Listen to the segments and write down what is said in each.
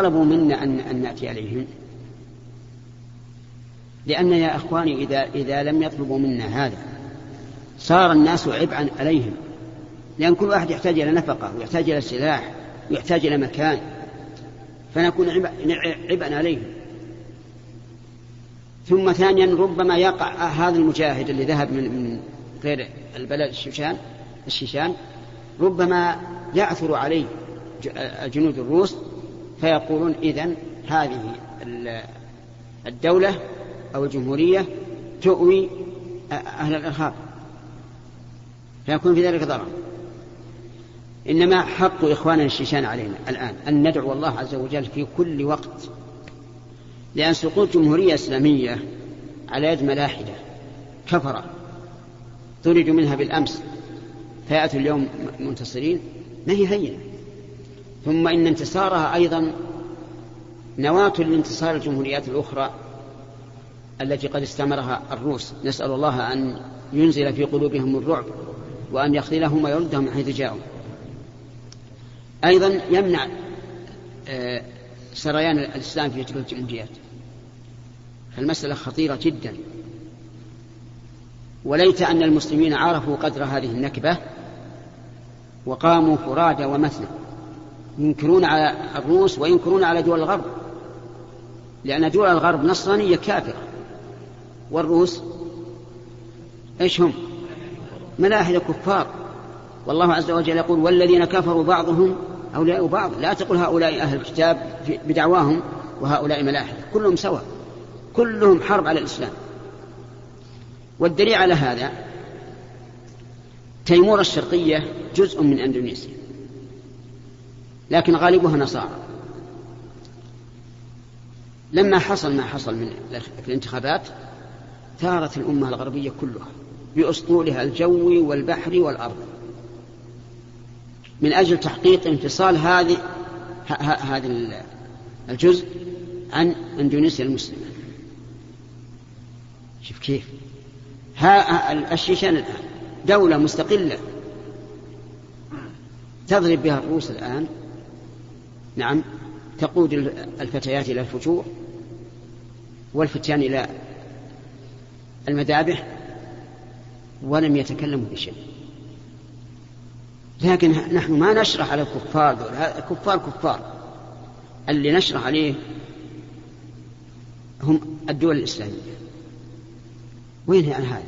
طلبوا منا أن, أن نأتي عليهم. لأن يا إخواني إذا, إذا لم يطلبوا منا هذا صار الناس عبئا عليهم. لأن كل واحد يحتاج إلى نفقة ويحتاج إلى سلاح ويحتاج إلى مكان. فنكون عبئا عليهم. ثم ثانيا ربما يقع هذا المجاهد اللي ذهب من, من غير البلد الشيشان الشيشان ربما يعثر عليه الجنود الروس فيقولون إذن هذه الدولة أو الجمهورية تؤوي أهل الإرهاب. فيكون في ذلك ضرر. إنما حق إخواننا الشيشان علينا الآن أن ندعو الله عز وجل في كل وقت لأن سقوط جمهورية إسلامية على يد ملاحدة كفرة طردوا منها بالأمس فيأتوا اليوم منتصرين ما هي هينة؟ ثم إن انتصارها أيضا نواة لانتصار الجمهوريات الأخرى التي قد استمرها الروس. نسأل الله أن ينزل في قلوبهم الرعب وأن يخذلهم ويردهم من حيث جاءوا. أيضا يمنع آه، سريان الإسلام في تلك الجمهوريات فالمسألة خطيرة جدا. وليت أن المسلمين عرفوا قدر هذه النكبة وقاموا فرادى ومثنى. ينكرون على الروس وينكرون على دول الغرب. لأن دول الغرب نصرانية كافرة. والروس إيش هم؟ ملاحدة كفار والله عز وجل يقول والذين كفروا بعضهم أولياء بعض. لا تقل هؤلاء أهل الكتاب بدعواهم وهؤلاء ملاحدة. كلهم سواء. كلهم حرب على الإسلام. والدليل على هذا تيمور الشرقية جزء من أندونيسيا. لكن غالبها نصارى. لما حصل ما حصل من الانتخابات ثارت الأمة الغربية كلها بأسطولها الجوي والبحري والأرض. من أجل تحقيق انفصال هذه هذا الجزء عن إندونيسيا المسلمة. شوف كيف. ها الشيشان الآن؟ دولة مستقلة. تضرب بها الروس الآن نعم. تقود الفتيات إلى الفجور والفتيان إلى المذابح ولم يتكلموا بشيء. لكن نحن ما نشرح على الكفار دول. كفار كفار. اللي نشرح عليه هم الدول الإسلامية. وين عن هذا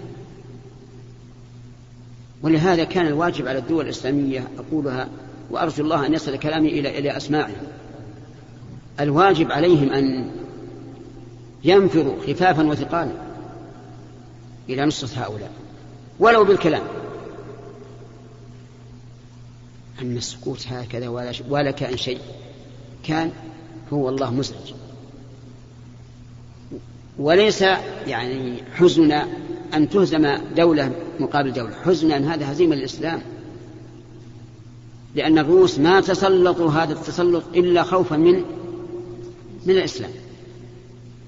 ولهذا كان الواجب على الدول الإسلامية أقولها وأرجو الله أن يصل كلامي إلى إلى أسماعهم الواجب عليهم أن ينفروا خفافا وثقالا إلى نصرة هؤلاء. ولو بالكلام. أما السكوت هكذا ولا, ولا كان شيء. كان هو الله مزعج. وليس يعني حزننا أن تهزم دولة مقابل دولة. حزننا أن هذا هزيمة الإسلام لأن الروس ما تسلطوا هذا التسلط إلا خوفا من من الإسلام.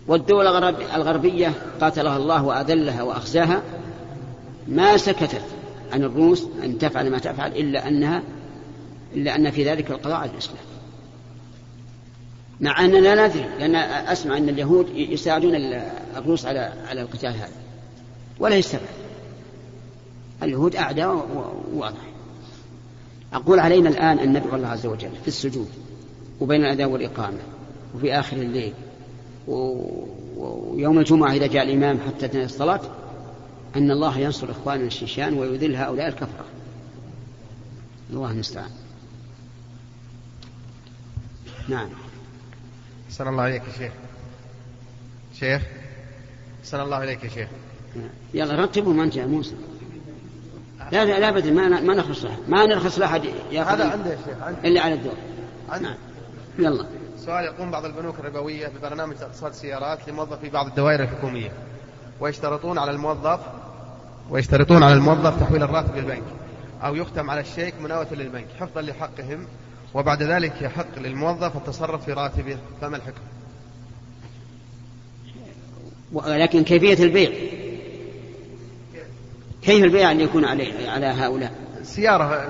والدول الغربية قاتلها الله وأذلها وأخزاها ما سكتت عن الروس أن تفعل ما تفعل إلا أنها إلا أن في ذلك القضاء على الإسلام. مع أننا لا ندري لأن أسمع أن اليهود يساعدون الروس على على القتال هذا. ولا يستبعد اليهود أعداء واضح أقول علينا الآن أن ندعو الله عز وجل في السجود وبين الأداء والإقامة وفي آخر الليل ويوم الجمعة إذا جاء الإمام حتى تنتهي الصلاة أن الله ينصر إخواننا الشيشان ويذل هؤلاء الكفرة. الله المستعان. نعم. أحسن الله عليك يا شيخ. شيخ أحسن الله عليك يا شيخ. يلا رتبهم أنت يا موسى. لا لا ابدا ما ما نرخص له ما نرخص لأحد هذا عنده يا شيخ عنده إلا على الدور. عنده نعم. يلا. سؤال يقوم بعض البنوك الربوية ببرنامج اقساط السيارات لموظفي بعض الدوائر الحكومية ويشترطون على الموظف ويشترطون على الموظف تحويل الراتب للبنك أو يختم على الشيك مناوة للبنك حفظا لحقهم وبعد ذلك يحق للموظف التصرف في راتبه. فما الحكم؟ ولكن كيفية البيع؟ كيف البيع أن يكون عليه على هؤلاء؟ سيارة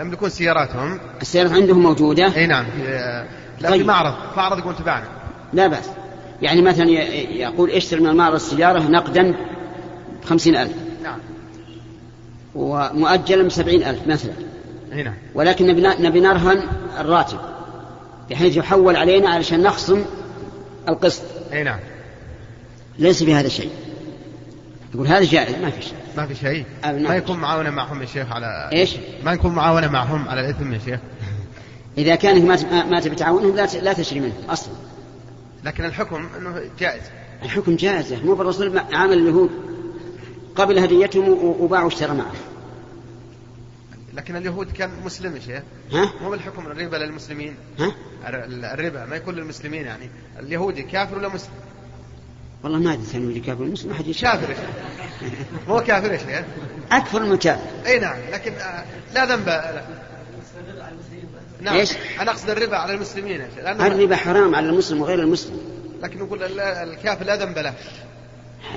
يملكون سياراتهم. السيارات عندهم موجودة؟ أي نعم. لا طيب. في معرض معرض يقول تبعنا لا بأس. يعني مثلا يقول اشتري من المعرض السيارة نقدا بخمسين ألف. نعم. ومؤجلا بسبعين ألف مثلا. هنا نعم. ولكن نبي نرهن الراتب بحيث يحول علينا علشان نخصم القسط. إي نعم. ليس في هذا شيء يقول هذا جائز ما في شيء. ما في شيء. ما يكون معاونة معهم يا شيخ على إيش؟ ما يكون معاونة معهم على الإثم يا شيخ. إذا كانت ما ما تبي تعاونهم لا لا تشري منهم أصلا. لكن الحكم أنه جائز. الحكم جائز. مو بالرسول عامل اليهود قبل هديتهم وباع واشترى معه. لكن اليهود كان مسلم يا شيخ. ها؟ مو بالحكم الربا للمسلمين. ها؟ الربا ما يكون للمسلمين يعني. اليهودي كافر ولا مسلم؟ والله ما أدري كان كافر مسلم احد كافر مو كافر يا شيخ أكفر من كافر. إي نعم لكن آه، لا ذنب. نعم إيش؟ أنا أقصد الربا على المسلمين. يا شيخ الربا حرام على المسلم وغير المسلم. لكن نقول الكافر لا ذنب له.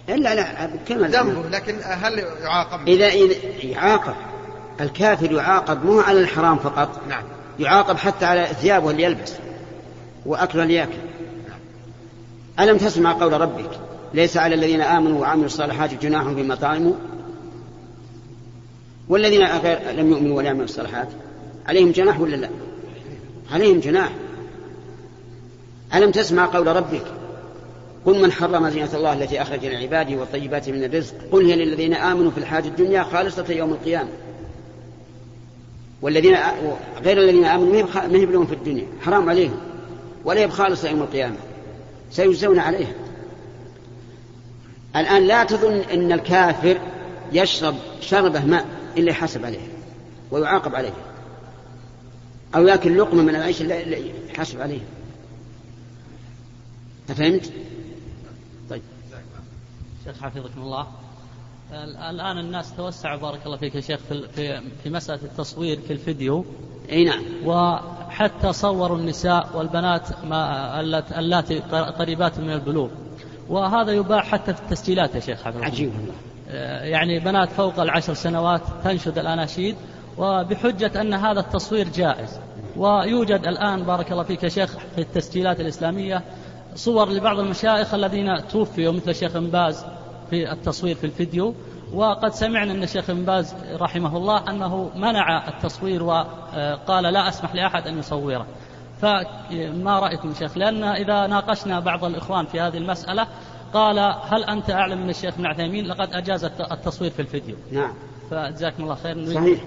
لا لا كما ذنبه لكن هل يعاقب؟ إذا يعاقب. الكافر يعاقب مو على الحرام فقط. نعم. يعاقب حتى على ثيابه اللي يلبس. وأكل اللي يأكل. ألم تسمع قول ربك؟ ليس على الذين آمنوا وعملوا الصالحات جناح فيما طعموا والذين لم يؤمنوا ولا يعملوا الصالحات؟ عليهم جناح ولا لا؟ عليهم جناح. ألم تسمع قول ربك؟ قل من حرم زينة الله التي أخرج لعباده والطيبات من الرزق. قل هي للذين آمنوا في الحياة الدنيا خالصة يوم القيامة. والذين غير الذين آمنوا ما هي لهم في الدنيا؟ حرام عليهم. ولا هي بخالصة يوم القيامة. سيجزون عليها. الآن لا تظن أن الكافر يشرب شربة ماء إلا يحاسب عليها ويعاقب عليها أو يأكل لقمة من العيش إلا يحاسب عليها أفهمت؟ طيب. شيخ حفظكم الله. الآن الناس توسعوا بارك الله فيك يا شيخ في في مسألة التصوير في الفيديو. أي نعم. وحتى صوروا النساء والبنات ما اللاتي قريبات من البلوغ. وهذا يباع حتى في التسجيلات يا شيخ حفظ عجيب آه، يعني بنات فوق العشر سنوات تنشد الأناشيد وبحجة أن هذا التصوير جائز. ويوجد الآن بارك الله فيك يا شيخ في التسجيلات الإسلامية صور لبعض المشايخ الذين توفيوا مثل الشيخ باز في التصوير في الفيديو. وقد سمعنا أن الشيخ ابن باز رحمه الله أنه منع التصوير وقال لا أسمح لأحد أن يصوره. فما رأيكم شيخ؟ لأن إذا ناقشنا بعض الإخوان في هذه المسألة قال هل أنت أعلم من الشيخ ابن عثيمين لقد أجاز التصوير في الفيديو. نعم. فجزاكم الله خير. صحيح.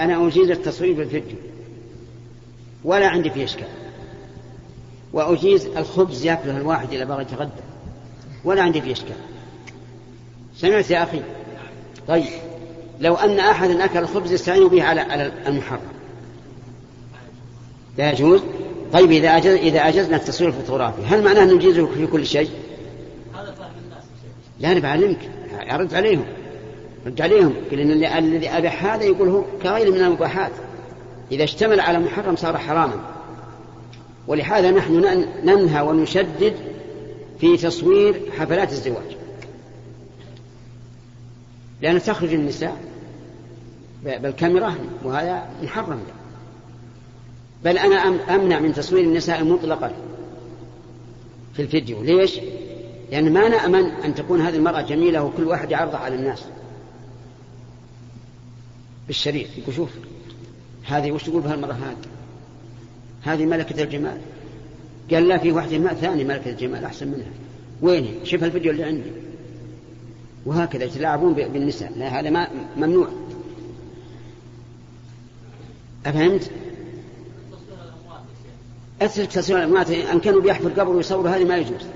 أنا أجيز التصوير في الفيديو. ولا عندي فيه إشكال. وأجيز الخبز يأكله الواحد إذا بغى يتغدى ولا عندي فيه إشكال. سمعت يا أخي؟ طيب. لو أن أحدا أكل الخبز يستعين به على على المحرم. لا يجوز؟ طيب إذا أجز إذا أجزنا التصوير الفوتوغرافي هل معناه نجيزه في كل شيء؟ هذا الناس لا أنا بعلمك. أرد عليهم. رد عليهم. قل إن الذي أبح هذا يقول هو كغير من المباحات إذا اشتمل على محرم صار حراما. ولهذا نحن ننهى ونشدد في تصوير حفلات الزواج. لأن تخرج النساء. بالكاميرا وهذا محرم. بل أنا أمنع من تصوير النساء مطلقا في الفيديو. ليش؟ لأن ما نأمن أن تكون هذه المرأة جميلة وكل واحد يعرضها على الناس. بالشريف. يقول شوف هذه وش تقول بها المرأة هذه؟ هذه ملكة الجمال. قال لا في واحدة ما ثاني ملكة الجمال أحسن منها. وين شوف الفيديو اللي عندي. وهكذا يتلاعبون بالنساء. لا هذا ما ممنوع. أفهمت؟ أثبت تصوير الأموات أن كانوا بيحفر قبر ويصوروا هذه ما يجوز.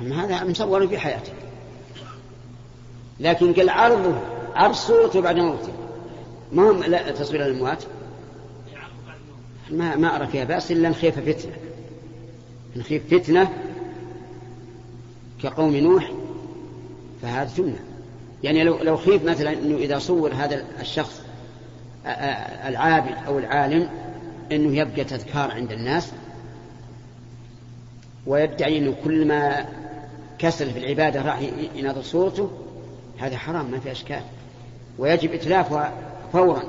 هذا مصور في حياته. لكن قال عرضه عرض صورته بعد موته. ما هم لا تصوير الأموات؟ ما ما أرى فيها بأس إلا نخيف فتنة. نخيف فتنة كقوم نوح فهذا تمنع يعني لو لو خيف مثلا إنه إذا صور هذا الشخص العابد أو العالم إنه يبقى تذكار عند الناس ويدعي إنه كل ما كسل في العبادة راح يناظر صورته هذا حرام ما في أشكال. ويجب إتلافها فورا.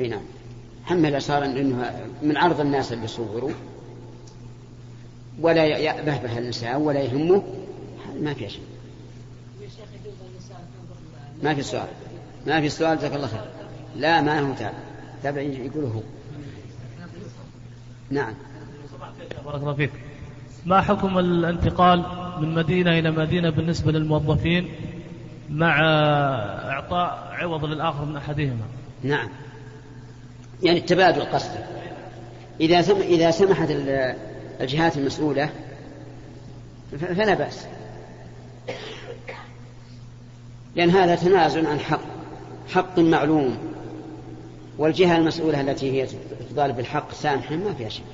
أي نعم. إذا صار إنه من عرض الناس اللي صوروا ولا يأبه به الإنسان ولا يهمه. ما في شيء. ما في سؤال. ما في سؤال جزاك الله خير. لا ما هو تابع تابع يقول هو. نعم. بارك الله فيك. ما حكم الانتقال من مدينة إلى مدينة بالنسبة للموظفين مع إعطاء عوض للآخر من أحدهما؟ نعم. يعني التبادل قصدي إذا. إذا سمحت الجهات المسؤولة فلا بأس. لأن هذا تنازل عن حق حق معلوم والجهة المسؤولة التي هي تطالب بالحق سامحا ما فيها شيء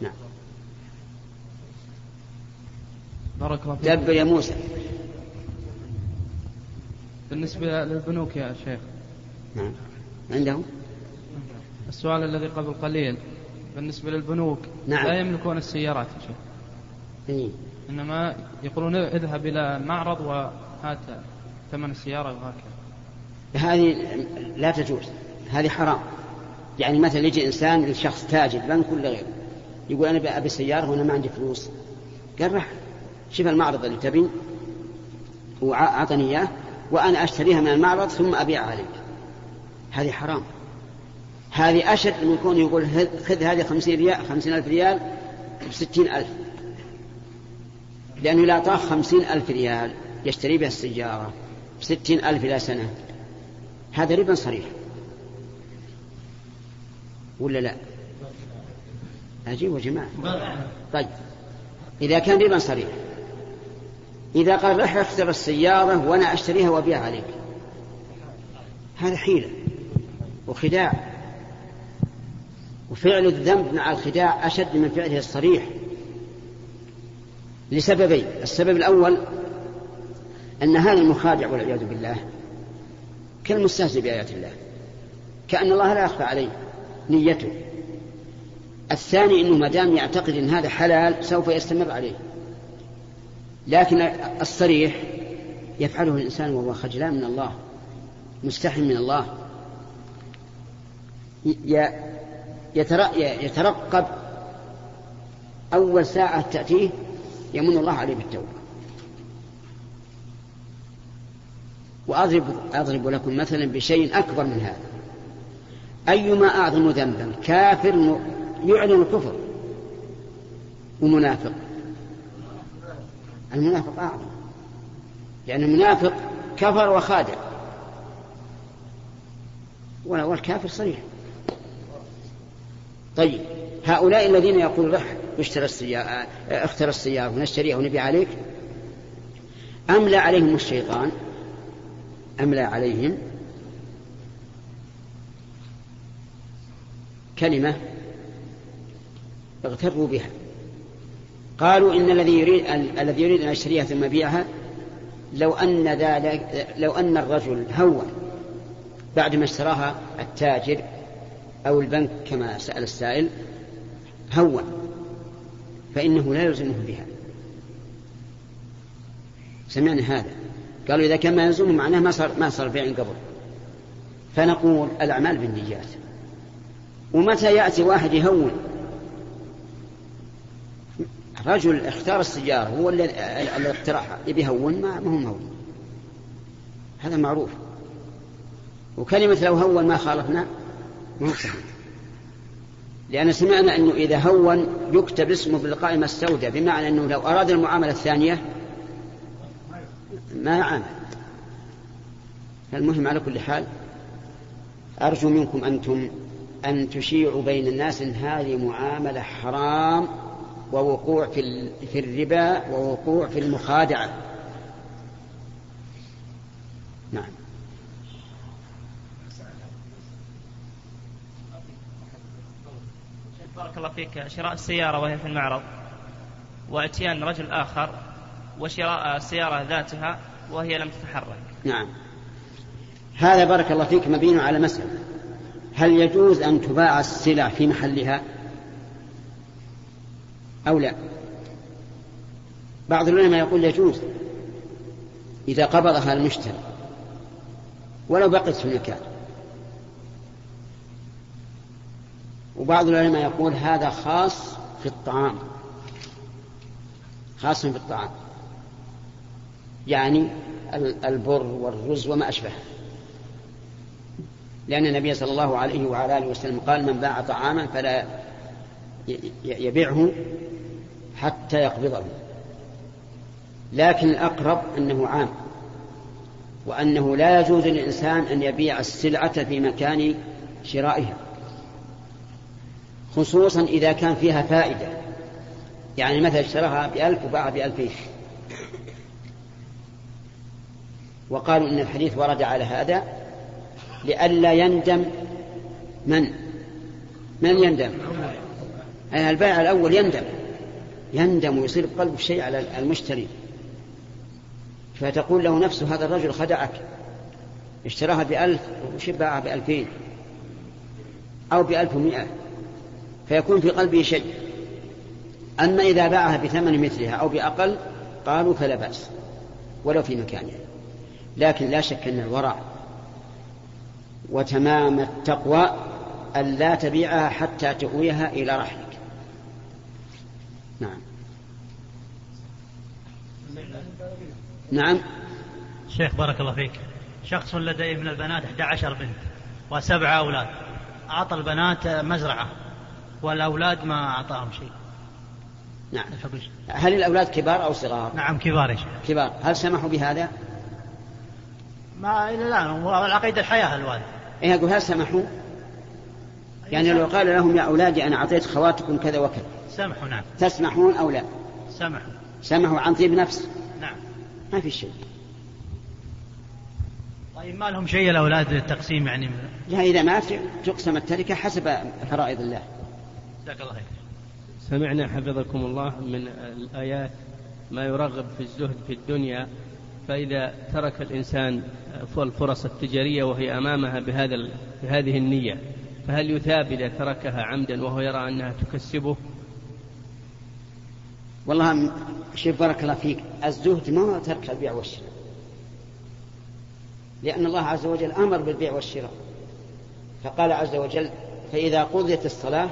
نعم. بارك الله فيك. دبر يا موسى. بالنسبة للبنوك يا شيخ. نعم. عندهم؟ السؤال الذي قبل قليل. بالنسبة للبنوك نعم. لا يملكون السيارات يا شيخ. إيه؟ إنما يقولون اذهب إلى المعرض وهات ثمن السيارة وهكذا. هذه لا تجوز هذه حرام. يعني مثلا يجي إنسان لشخص تاجر بنك ولا غيره يقول أنا ابي سياره وأنا ما عندي فلوس. قال رح شوف المعرض اللي تبي وأعطني إياه وأنا أشتريها من المعرض ثم أبيعها عليك. هذه حرام. هذه أشد من يكون يقول خذ هذه خمسين ريال خمسين ألف ريال بستين ألف. لأنه لا أعطاه خمسين ألف ريال يشتري بها السيارة بستين ألف إلى سنة. هذا ربا صريح. ولا لا؟ عجيب يا جماعة. طيب. إذا كان ربا صريح. إذا قال رح اختر السيارة وأنا أشتريها وأبيعها عليك. هذا حيلة وخداع. وفعل الذنب مع الخداع أشد من فعله الصريح. لسببين. السبب الأول أن هذا المخادع والعياذ بالله كالمستهزئ بآيات الله كأن الله لا يخفى عليه نيته. الثاني أنه ما دام يعتقد أن هذا حلال سوف يستمر عليه. لكن الصريح يفعله الإنسان وهو خجلان من الله مستحي من الله. يترقب أول ساعة تأتيه يمن الله عليه بالتوبة. وأضرب أضرب لكم مثلا بشيء أكبر من هذا. أيما أعظم ذنبا كافر يعلن الكفر ومنافق. المنافق أعظم. لأن المنافق كفر وخادع. والكافر صريح. طيب هؤلاء الذين يقول رح اشترى السيارة اختر السيارة ونشتريها ونبيع عليك؟ أملى عليهم الشيطان؟ أملى عليهم؟ كلمة اغتروا بها. قالوا إن الذي يريد الذي يريد أن يشتريها ثم يبيعها لو أن ذلك لو أن الرجل هون بعد ما اشتراها التاجر أو البنك كما سأل السائل هون فإنه لا يلزمه بها سمعنا هذا. قالوا إذا كان ما يلزمه معناه ما صار ما صار بيع قبل. فنقول الأعمال بالنيات. ومتى يأتي واحد يهون؟ رجل اختار السيارة هو اللي اقترحها يبي يهون ما هو مهون. هذا معروف. وكلمة لو هون ما خالفنا ما هو صحيح. لأن سمعنا أنه إذا هون يكتب اسمه بالقائمة السوداء بمعنى أنه لو أراد المعاملة الثانية ما عامل. المهم على كل حال أرجو منكم أنتم أن تشيعوا بين الناس أن هذه معاملة حرام ووقوع في في الربا ووقوع في المخادعة. نعم. بارك الله فيك شراء السيارة وهي في المعرض. واتيان رجل آخر وشراء السيارة ذاتها وهي لم تتحرك. نعم. هذا بارك الله فيك مبين على مسألة. هل يجوز أن تباع السلع في محلها؟ أو لا؟ بعض العلماء يقول يجوز إذا قبضها المشتري ولو بقيت في المكان وبعض العلماء يقول هذا خاص في الطعام. خاص في الطعام. يعني البر والرز وما أشبهه. لأن النبي صلى الله عليه وعلى آله وسلم قال من باع طعاما فلا يبيعه حتى يقبضه. لكن الأقرب أنه عام. وأنه لا يجوز للإنسان أن يبيع السلعة في مكان شرائها خصوصا إذا كان فيها فائدة. يعني مثلا اشتراها بألف وباعها بألفين وقالوا إن الحديث ورد على هذا لئلا يندم من؟ من يندم؟ أي البائع الأول يندم. يندم ويصير بقلبه شيء على المشتري. فتقول له نفسه هذا الرجل خدعك. اشتراها بألف وشبعها بألفين؟ أو بألف ومئة. فيكون في قلبه شيء. أما إذا باعها بثمن مثلها أو بأقل قالوا فلا بأس ولو في مكانها. لكن لا شك أن الورع وتمام التقوى أن لا تبيعها حتى تؤويها إلى رحلك. نعم. نعم. شيخ بارك الله فيك. شخص لديه من البنات 11 بنت وسبعة أولاد. أعطى البنات مزرعة. والأولاد ما أعطاهم شيء. نعم. هل الأولاد كبار أو صغار؟ نعم كبار يا شيخ. كبار. هل سمحوا بهذا؟ ما إلى الآن. على قيد الحياة الوالد. إيه أقول هل سمحوا؟ يعني لو قال لهم يا أولادي أنا أعطيت خواتكم كذا وكذا. سمحوا نعم. تسمحون أو لا؟ سمحوا. سمحوا عن طيب نفس؟ نعم. ما في شيء. طيب ما لهم شيء الأولاد للتقسيم يعني؟ لا إذا ما تقسم التركة حسب فرائض الله. جزاك الله خير. سمعنا حفظكم الله من الآيات ما يرغب في الزهد في الدنيا فإذا ترك الإنسان الفرص التجارية وهي أمامها بهذا بهذه النية فهل يثاب إذا تركها عمدا وهو يرى أنها تكسبه؟ والله شوف بارك الله فيك الزهد ما هو ترك البيع والشراء لأن الله عز وجل أمر بالبيع والشراء فقال عز وجل فإذا قضيت الصلاة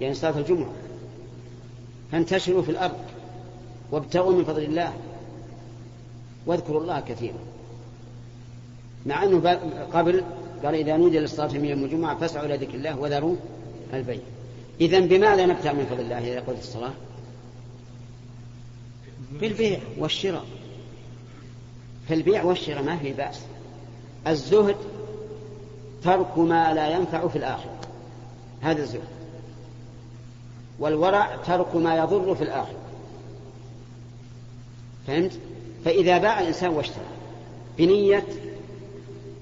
يعني صلاة الجمعة. فانتشروا في الأرض وابتغوا من فضل الله. واذكروا الله كثيرا. مع أنه قبل قال إذا نودي للصلاة من يوم الجمعة فاسعوا إلى ذكر الله وذروا البيع. إذا بماذا نبتغي من فضل الله إذا قضيت الصلاة؟ بالبيع والشراء. في البيع والشراء ما في بأس. الزهد ترك ما لا ينفع في الآخرة. هذا الزهد. والورع ترك ما يضر في الآخرة فهمت؟ فإذا باع الإنسان واشترى بنية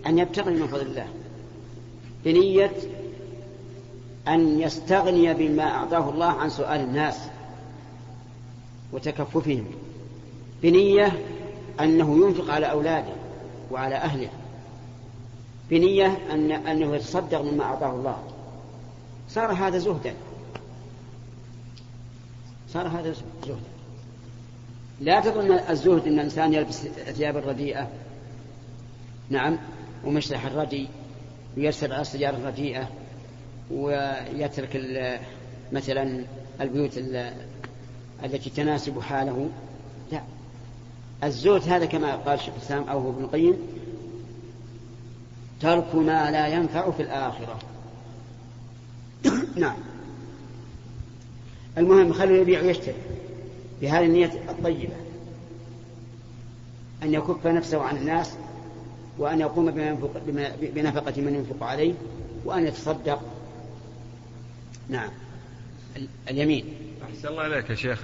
أن يبتغي من فضل الله بنية أن يستغني بما أعطاه الله عن سؤال الناس وتكففهم بنية أنه ينفق على أولاده وعلى أهله بنية أن أنه يتصدق مما أعطاه الله. صار هذا زهدا. صار هذا زهدا لا تظن الزهد أن الإنسان يلبس ثياب الرديئة نعم ومشلح الردي ويرسل على السيارة الرديئة ويترك مثلا البيوت التي تناسب حاله. لا. الزهد هذا كما قال شيخ الإسلام أو ابن القيم ترك ما لا ينفع في الآخرة. نعم. المهم خلوا يبيع ويشتري بهذه النية الطيبة. أن يكف نفسه عن الناس وأن يقوم بنفقة من ينفق عليه وأن يتصدق. نعم. اليمين. أحسن الله عليك يا شيخ.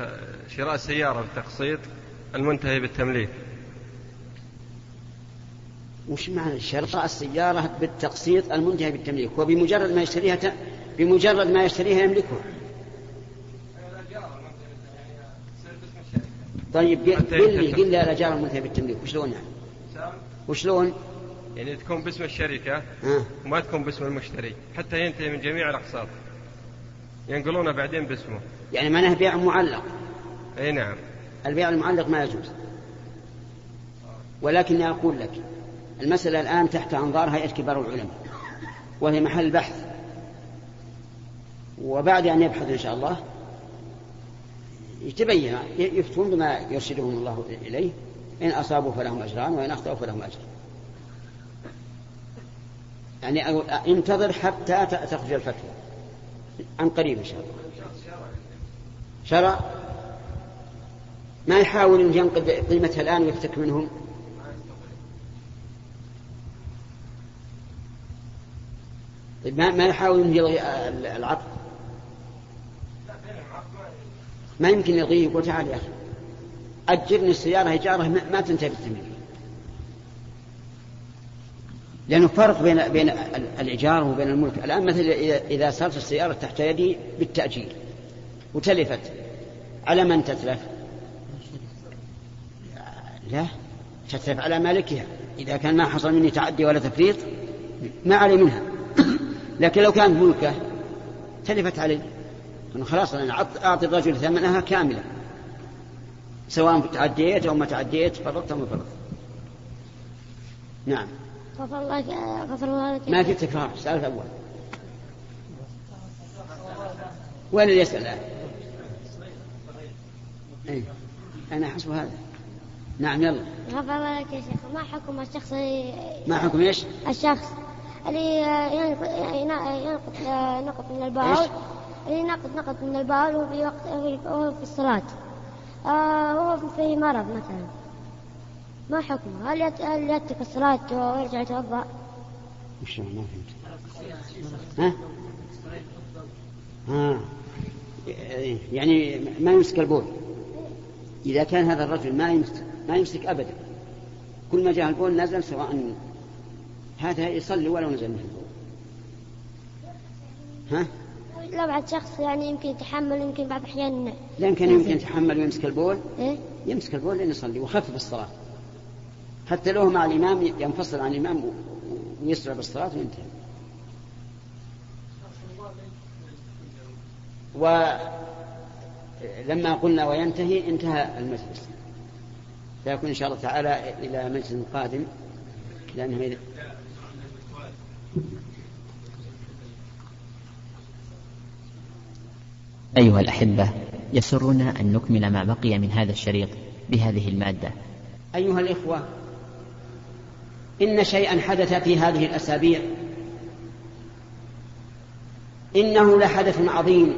شراء السيارة بالتقسيط المنتهي بالتمليك. وش معنى شراء السيارة بالتقسيط المنتهي بالتمليك؟ وبمجرد ما يشتريها ت... بمجرد ما يشتريها يملكها. طيب قل لي قل لي الأجار المنتهي بالتمليك وشلون يعني؟ وشلون؟ يعني تكون باسم الشركة آه. وما تكون باسم المشتري حتى ينتهي من جميع الأقساط. ينقلونه بعدين باسمه. يعني معناه بيع معلق. أي نعم. البيع المعلق ما يجوز. ولكني أقول لك المسألة الآن تحت أنظار هيئة كبار العلماء وهي محل بحث. وبعد أن يبحث إن شاء الله يتبين يفتون بما يرشدهم الله إليه. إن أصابوا فلهم أجران وإن أخطأوا فلهم أجر. يعني انتظر حتى تخرج الفتوى. عن قريب إن شاء الله. شرع؟ ما يحاول أن ينقذ قيمتها الآن ويفتك منهم؟ طيب ما ما يحاول أن يلغي العقد؟ ما يمكن يلغيه يقول تعال يا أخي. أجرني السيارة إجارة ما تنتهي بالثمن لأنه فرق بين بين الإيجار وبين الملك. الآن مثل إذا صارت السيارة تحت يدي بالتأجير وتلفت. على من تتلف؟ لا. تتلف على مالكها. إذا كان ما حصل مني تعدي ولا تفريط ما علي منها. لكن لو كانت ملكة تلفت عليه أنه خلاص أنا أعطي الرجل ثمنها كاملة سواء تعديت أو ما تعديت فرطت أو ما فرطت نعم. غفر الله غفر الله لك. ما في تكرار. السؤال الأول وين اللي يسأل الآن؟ أي أنا حسب هذا. نعم يلا. غفر الله لك يا شيخ. ما حكم الشخص ما حكم إيش؟ الشخص اللي ينقض نقض من البول اللي ينقض نقض من البول وهو في وقت وهو في الصلاة آه وهو في مرض مثلا ما حكمه؟ هل هل يترك الصلاة ويرجع يتوضأ؟ وش ما فهمت ها؟ ها يعني ما يمسك البول إذا كان هذا الرجل ما يمسك ما يمسك أبدا كل ما جاء البول نزل سواء هذا يصلي ولو نزل منه البول ها؟ لا بعد شخص يعني يمكن يتحمل يمكن بعض الأحيان لا يمكن يمكن يتحمل ويمسك البول. إيه؟ يمسك البول لين يصلي ويخفف الصلاة حتى لو مع الإمام ينفصل عن الإمام ويسرع بالصلاة وينتهي. ولما قلنا وينتهي انتهى المجلس. سيكون إن شاء الله تعالى إلى مجلس قادم. لأنه أيها الأحبة يسرنا أن نكمل ما بقي من هذا الشريط بهذه المادة. أيها الإخوة إن شيئا حدث في هذه الأسابيع. إنه لحدث عظيم.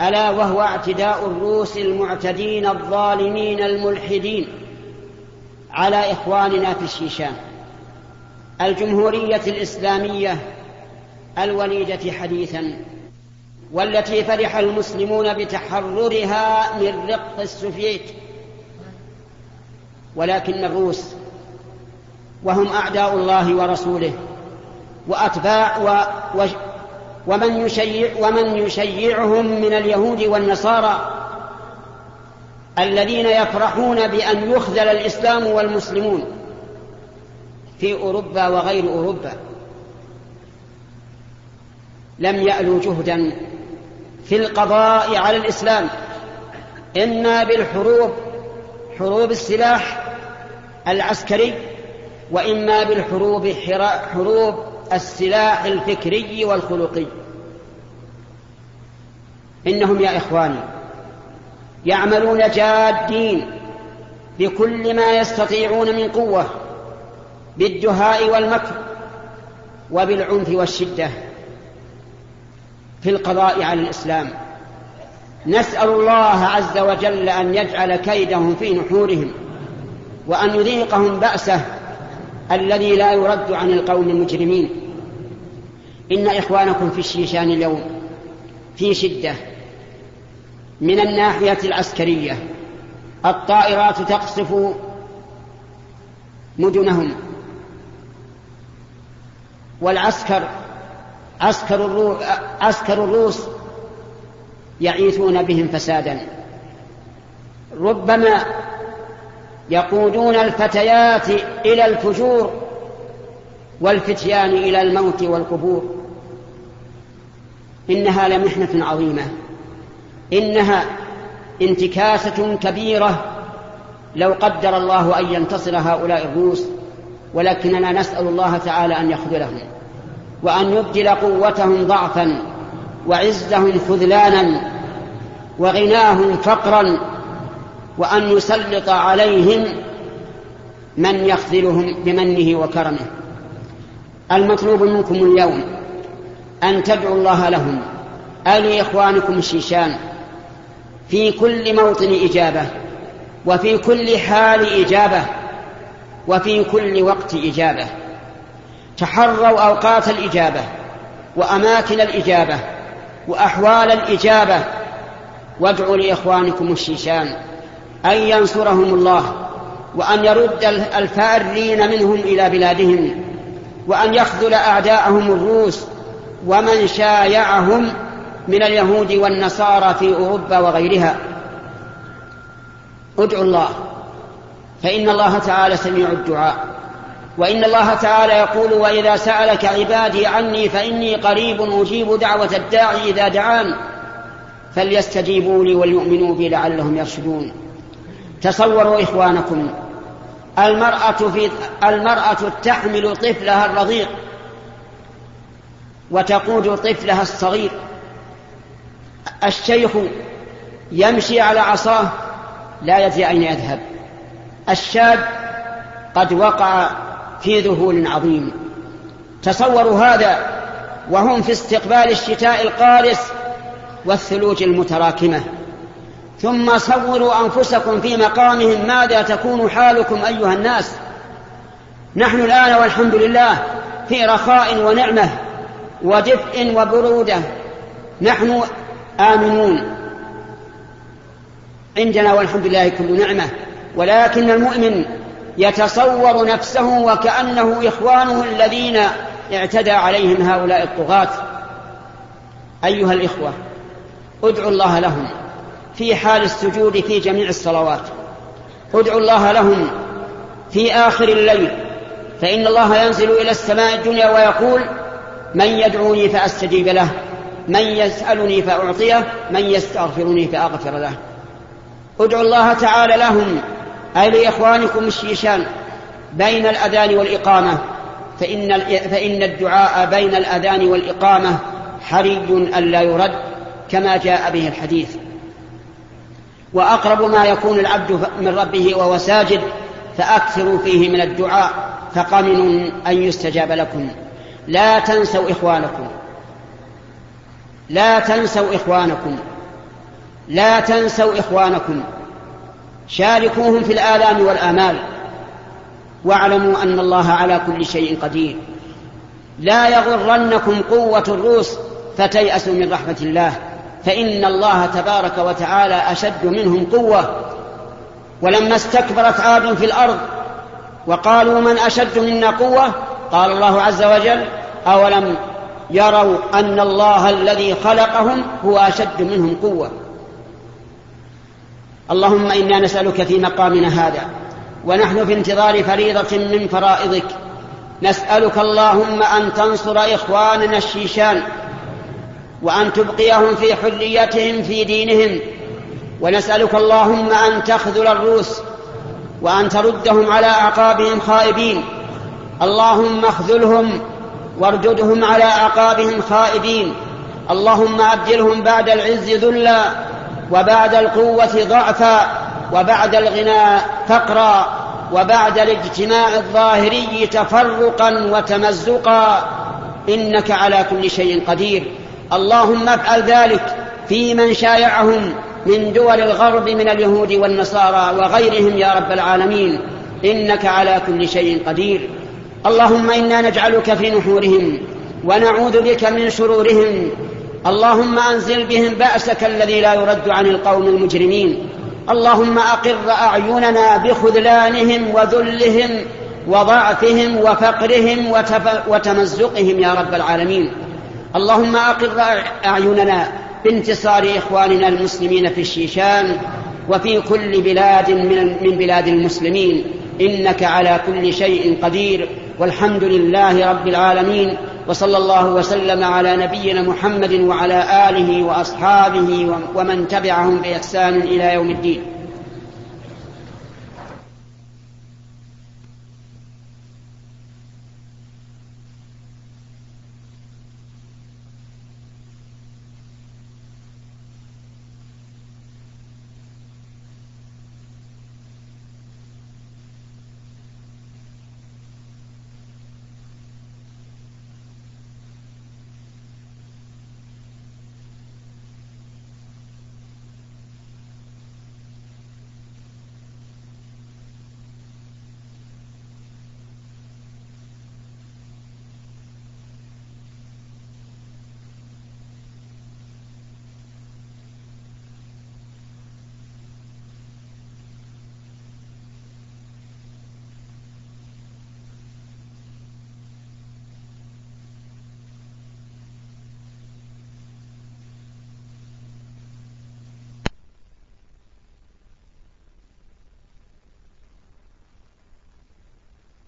ألا وهو اعتداء الروس المعتدين الظالمين الملحدين على إخواننا في الشيشان. الجمهورية الإسلامية الوليدة حديثا والتي فرح المسلمون بتحررها من رق السوفييت. ولكن الروس وهم أعداء الله ورسوله وأتباع و و ومن يشيع ومن يشيعهم من اليهود والنصارى الذين يفرحون بأن يخذل الإسلام والمسلمون في أوروبا وغير أوروبا. لم يألوا جهدا في القضاء على الإسلام. إما بالحروب حروب السلاح العسكري وإما بالحروب حروب السلاح الفكري والخلقي. إنهم يا إخواني يعملون جادين بكل ما يستطيعون من قوة بالدهاء والمكر وبالعنف والشدة. في القضاء على الإسلام. نسأل الله عز وجل أن يجعل كيدهم في نحورهم وأن يذيقهم بأسه الذي لا يرد عن القوم المجرمين. إن إخوانكم في الشيشان اليوم في شدة من الناحية العسكرية الطائرات تقصف مدنهم والعسكر عسكر الروس, عسكر الروس يعيثون بهم فسادا. ربما يقودون الفتيات إلى الفجور والفتيان إلى الموت والقبور. إنها لمحنة عظيمة. إنها انتكاسة كبيرة. لو قدر الله أن ينتصر هؤلاء الروس ولكننا نسأل الله تعالى أن يخذلهم. وأن يبدل قوتهم ضعفا وعزهم خذلانا وغناهم فقرا وأن يسلط عليهم من يخذلهم بمنه وكرمه. المطلوب منكم اليوم أن تدعوا الله لهم. ألي إخوانكم الشيشان في كل موطن إجابة وفي كل حال إجابة وفي كل وقت إجابة. تحروا أوقات الإجابة وأماكن الإجابة وأحوال الإجابة. وادعوا لإخوانكم الشيشان أن ينصرهم الله وأن يرد الفارين منهم إلى بلادهم وأن يخذل أعداءهم الروس ومن شايعهم من اليهود والنصارى في أوروبا وغيرها. ادعوا الله فإن الله تعالى سميع الدعاء. وإن الله تعالى يقول وإذا سألك عبادي عني فإني قريب أجيب دعوة الداعي إذا دعان فليستجيبوا لي وليؤمنوا بي لعلهم يرشدون. تصوروا إخوانكم المرأة في المرأة تحمل طفلها الرضيع وتقود طفلها الصغير. الشيخ يمشي على عصاه لا يدري أين يذهب. الشاب قد وقع في ذهول عظيم تصوروا هذا وهم في استقبال الشتاء القارس والثلوج المتراكمة. ثم صوروا أنفسكم في مقامهم ماذا تكون حالكم أيها الناس؟ نحن الآن والحمد لله في رخاء ونعمة ودفء وبرودة. نحن آمنون. عندنا والحمد لله كل نعمة ولكن المؤمن يتصور نفسه وكأنه إخوانه الذين اعتدى عليهم هؤلاء الطغاة. أيها الإخوة ادعوا الله لهم في حال السجود في جميع الصلوات. ادعوا الله لهم في آخر الليل فإن الله ينزل إلى السماء الدنيا ويقول من يدعوني فأستجيب له من يسألني فأعطيه من يستغفرني فأغفر له. ادعوا الله تعالى لهم أي لإخوانكم الشيشان بين الأذان والإقامة فإن, فإن الدعاء بين الأذان والإقامة حري ألا يرد كما جاء به الحديث. وأقرب ما يكون العبد من ربه وهو ساجد فأكثروا فيه من الدعاء فقمن أن يستجاب لكم. لا تنسوا إخوانكم. لا تنسوا إخوانكم. لا تنسوا إخوانكم. شاركوهم في الآلام والآمال. واعلموا أن الله على كل شيء قدير. لا يغرنكم قوة الروس فتيأسوا من رحمة الله. فإن الله تبارك وتعالى أشد منهم قوة. ولما استكبرت عاد في الأرض وقالوا من أشد منا قوة؟ قال الله عز وجل أولم يروا أن الله الذي خلقهم هو أشد منهم قوة. اللهم إنا نسألك في مقامنا هذا ونحن في انتظار فريضة من فرائضك. نسألك اللهم أن تنصر إخواننا الشيشان وأن تبقيهم في حريتهم في دينهم. ونسألك اللهم أن تخذل الروس وأن تردهم على أعقابهم خائبين. اللهم اخذلهم وارددهم على أعقابهم خائبين. اللهم أبدلهم بعد العز ذلا وبعد القوة ضعفا وبعد الغنى فقرا وبعد الاجتماع الظاهري تفرقا وتمزقا. إنك على كل شيء قدير. اللهم افعل ذلك في من شايعهم من دول الغرب من اليهود والنصارى وغيرهم يا رب العالمين. إنك على كل شيء قدير. اللهم إنا نجعلك في نحورهم ونعوذ بك من شرورهم اللهم أنزل بهم بأسك الذي لا يرد عن القوم المجرمين. اللهم أقر أعيننا بخذلانهم وذلهم وضعفهم وفقرهم وتمزقهم يا رب العالمين. اللهم أقر أعيننا بانتصار إخواننا المسلمين في الشيشان وفي كل بلاد من بلاد المسلمين. إنك على كل شيء قدير. والحمد لله رب العالمين. وصلى الله وسلم على نبينا محمد وعلى آله وأصحابه ومن تبعهم بإحسان إلى يوم الدين.